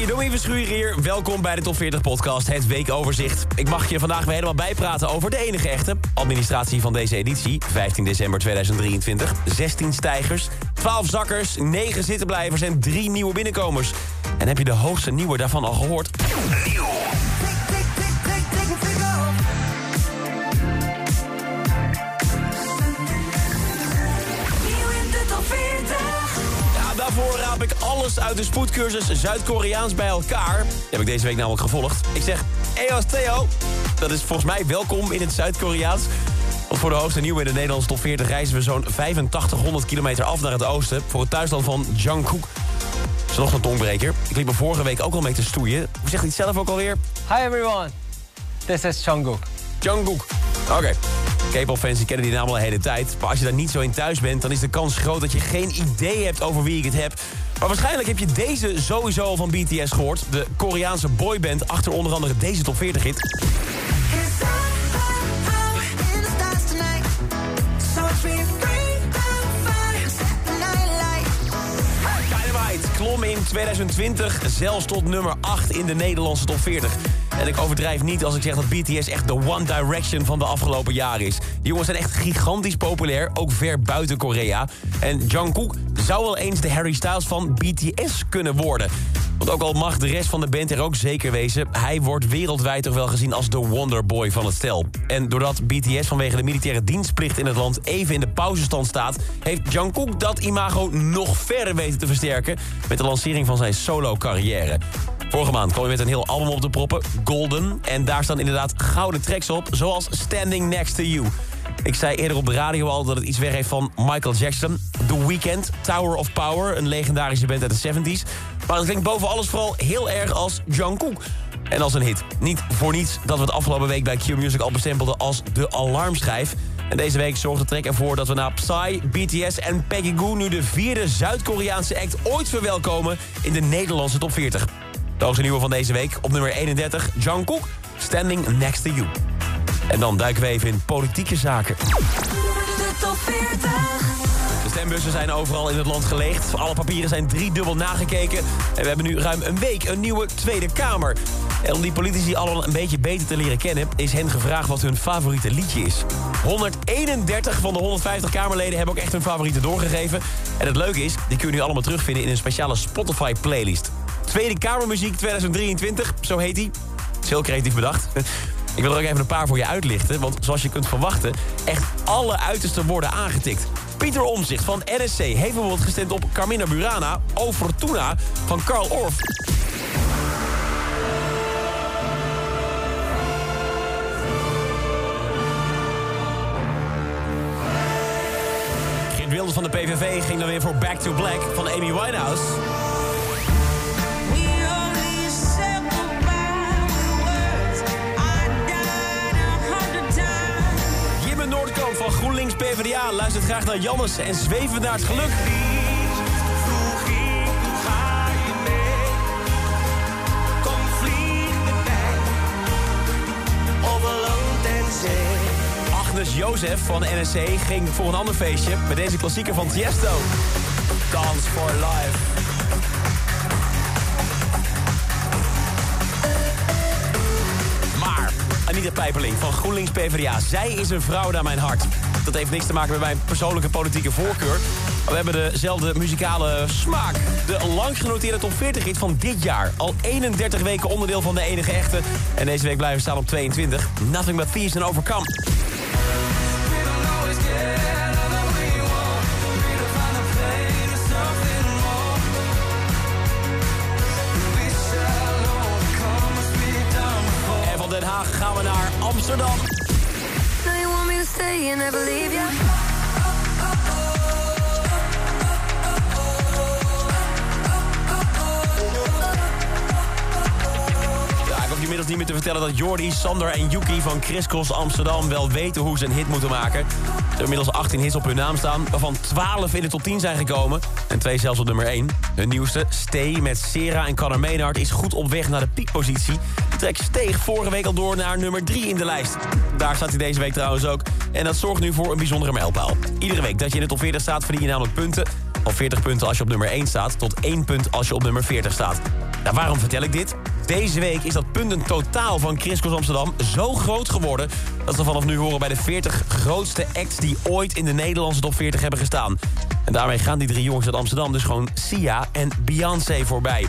Hey, Verschuur hier. Welkom bij de Top 40 podcast, het weekoverzicht. Ik mag je vandaag weer helemaal bijpraten over de enige echte administratie van deze editie. 15 december 2023. 16 stijgers, 12 zakkers, 9 zittenblijvers en 3 nieuwe binnenkomers. En heb je de hoogste nieuwe daarvan al gehoord? Daarvoor raap ik alles uit de spoedcursus Zuid-Koreaans bij elkaar. Die heb ik deze week namelijk gevolgd. Ik zeg, Eos Theo, dat is volgens mij welkom in het Zuid-Koreaans. Want voor de hoogste nieuwe in de Nederlandse top 40 reizen we zo'n 8500 kilometer af naar het oosten. Voor het thuisland van Jungkook. Dat is nog een tongbreker. Ik liep er vorige week ook al mee te stoeien. Hoe zegt hij het zelf ook alweer? Hi everyone, this is Jungkook. Jungkook. Oké. Fans die kennen die naam al de hele tijd. Maar als je daar niet zo in thuis bent, dan is de kans groot dat je geen idee hebt over wie ik het heb. Maar waarschijnlijk heb je deze sowieso al van BTS gehoord. De Koreaanse boyband achter onder andere deze top 40 hit. In 2020 zelfs tot nummer 8 in de Nederlandse top 40. En ik overdrijf niet als ik zeg dat BTS echt de One Direction van de afgelopen jaren is. Die jongens zijn echt gigantisch populair, ook ver buiten Korea. En Jungkook zou wel eens de Harry Styles van BTS kunnen worden. Want ook al mag de rest van de band er ook zeker wezen... hij wordt wereldwijd toch wel gezien als de wonderboy van het stel. En doordat BTS vanwege de militaire dienstplicht in het land... even in de pauzestand staat... heeft Jungkook dat imago nog verder weten te versterken... met de lancering van zijn solo-carrière. Vorige maand kwam hij met een heel album op de proppen, Golden. En daar staan inderdaad gouden tracks op, zoals Standing Next to You. Ik zei eerder op de radio al dat het iets weg heeft van Michael Jackson. The Weeknd, Tower of Power, een legendarische band uit de 70s. Maar het klinkt boven alles vooral heel erg als Jungkook. En als een hit. Niet voor niets dat we het afgelopen week bij Q-Music al bestempelden als de alarmschijf. En deze week zorgt de track ervoor dat we na Psy, BTS en Peggy Goo... nu de vierde Zuid-Koreaanse act ooit verwelkomen in de Nederlandse top 40. De hoogste nieuwe van deze week op nummer 31, Jungkook, Standing Next to You. En dan duiken we even in politieke zaken. De top 40. Stembussen zijn overal in het land geleegd. Alle papieren zijn driedubbel nagekeken. En we hebben nu ruim een week een nieuwe Tweede Kamer. En om die politici allemaal een beetje beter te leren kennen... is hen gevraagd wat hun favoriete liedje is. 131 van de 150 Kamerleden hebben ook echt hun favorieten doorgegeven. En het leuke is, die kun je nu allemaal terugvinden... in een speciale Spotify-playlist. Tweede Kamermuziek 2023, zo heet die. is heel creatief bedacht. Ik wil er ook even een paar voor je uitlichten. Want zoals je kunt verwachten, echt alle uitersten worden aangetikt. Pieter Omzicht van NSC heeft bijvoorbeeld gestemd op Carmina Burana... O Fortuna van Karl Orff. Wilders van de PVV ging dan weer voor Back to Black van Amy Winehouse. Van GroenLinks PvdA luistert graag naar Jannes en zweven naar het geluk. Agnes Jozef van NSC ging voor een ander feestje met deze klassieker van Tiesto. Dance for Life. Anita Pijperling van GroenLinks PvdA, zij is een vrouw naar mijn hart. Dat heeft niks te maken met mijn persoonlijke politieke voorkeur. We hebben dezelfde muzikale smaak. De lang genoteerde top 40 hit van dit jaar. Al 31 weken onderdeel van de enige echte. En deze week blijven we staan op 22. Nothing but Thieves and Overcome. Amsterdam. Te vertellen dat Jordi, Sander en Yuki van Chris Cross Amsterdam... wel weten hoe ze een hit moeten maken. Ze hebben inmiddels 18 hits op hun naam staan... waarvan 12 in de top 10 zijn gekomen. En twee zelfs op nummer 1. Hun nieuwste, Stay met Sera en Conor Maynard... is goed op weg naar de piekpositie. De steeg vorige week al door naar nummer 3 in de lijst. Daar staat hij deze week trouwens ook. En dat zorgt nu voor een bijzondere mijlpaal. Iedere week dat je in de top 40 staat verdien je namelijk punten... Al 40 punten als je op nummer 1 staat, tot 1 punt als je op nummer 40 staat. Nou, waarom vertel ik dit? Deze week is dat puntentotaal van Chris Cross Amsterdam zo groot geworden... dat ze vanaf nu horen bij de 40 grootste acts die ooit in de Nederlandse top 40 hebben gestaan. En daarmee gaan die drie jongens uit Amsterdam dus gewoon Sia en Beyoncé voorbij.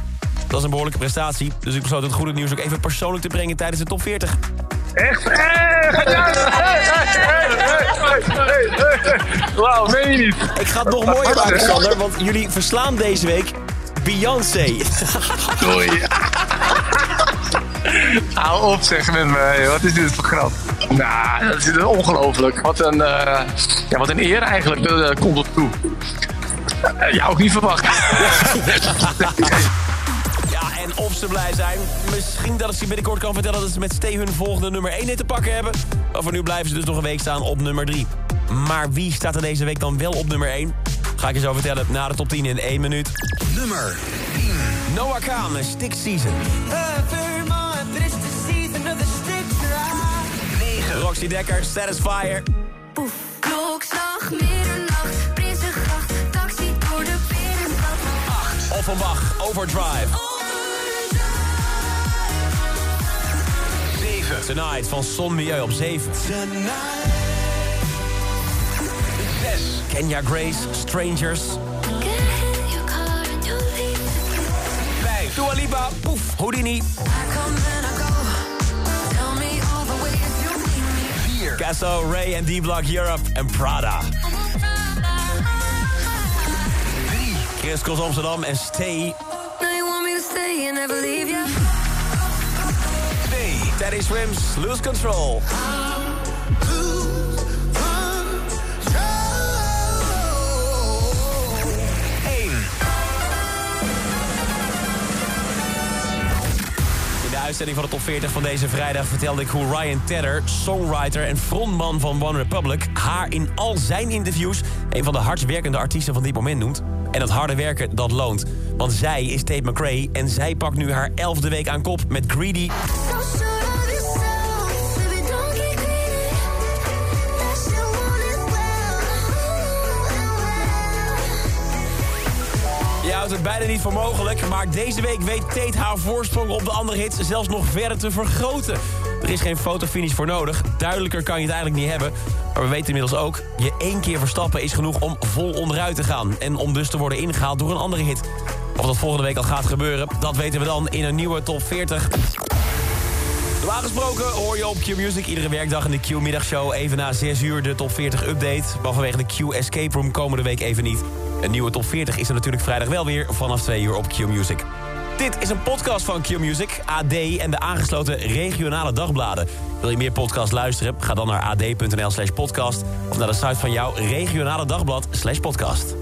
Dat is een behoorlijke prestatie, dus ik besloot het goede nieuws ook even persoonlijk te brengen tijdens de top 40. Echt? Wauw, meen je niet? Ik ga het nog mooier maken, Sander, want jullie verslaan deze week Beyoncé. Doei. Hou op zeg met me. Wat is dit voor grap? Nou, dat is ongelooflijk. Wat een, uh, ja, wat een eer eigenlijk. Dat uh, komt op toe. Uh, ja, ook niet verwacht. ja, en of ze blij zijn. Misschien dat ik ze binnenkort kan vertellen dat ze met Stee hun volgende nummer 1 hit te pakken hebben. Maar voor nu blijven ze dus nog een week staan op nummer 3. Maar wie staat er deze week dan wel op nummer 1? Ga ik je zo vertellen na de top 10 in 1 minuut. Nummer 10. Noah Kaan, Stick Season. Roxy Dekker, Satisfier. Poef, klokslag, middernacht, Prinsengracht, taxi door de binnenstad. Offenbach, Overdrive. 7. Tonight van Son Milieu op 7. 6. Kenya Grace, Strangers. 5. Dua Lipa, Poef, Houdini. 4. Casso, Ray en D-Block Europe en Prada. 3. Chris Cross Amsterdam en Stay. Now you want me to stay and never leave you. 2. Teddy Swims, Lose Control. Uitzending van de top 40 van deze vrijdag vertelde ik hoe Ryan Tedder, songwriter en frontman van One Republic, haar in al zijn interviews een van de hardst werkende artiesten van dit moment noemt. En dat harde werken, dat loont. Want zij is Tate McRae en zij pakt nu haar elfde week aan kop met Greedy. Houdt het bijna niet voor mogelijk, maar deze week weet Tate haar voorsprong op de andere hits zelfs nog verder te vergroten. Er is geen fotofinish voor nodig, duidelijker kan je het eigenlijk niet hebben. Maar we weten inmiddels ook, je één keer verstappen is genoeg om vol onderuit te gaan. En om dus te worden ingehaald door een andere hit. Of dat volgende week al gaat gebeuren, dat weten we dan in een nieuwe top 40. Normaal gesproken hoor je op Q-Music iedere werkdag in de Q-middagshow... even na 6 uur de top 40 update. Maar vanwege de Q-escape room komende week even niet. Een nieuwe top 40 is er natuurlijk vrijdag wel weer vanaf 2 uur op Q-Music. Dit is een podcast van Q-Music, AD en de aangesloten regionale dagbladen. Wil je meer podcast luisteren? Ga dan naar ad.nl slash podcast... of naar de site van jouw regionale dagblad slash podcast.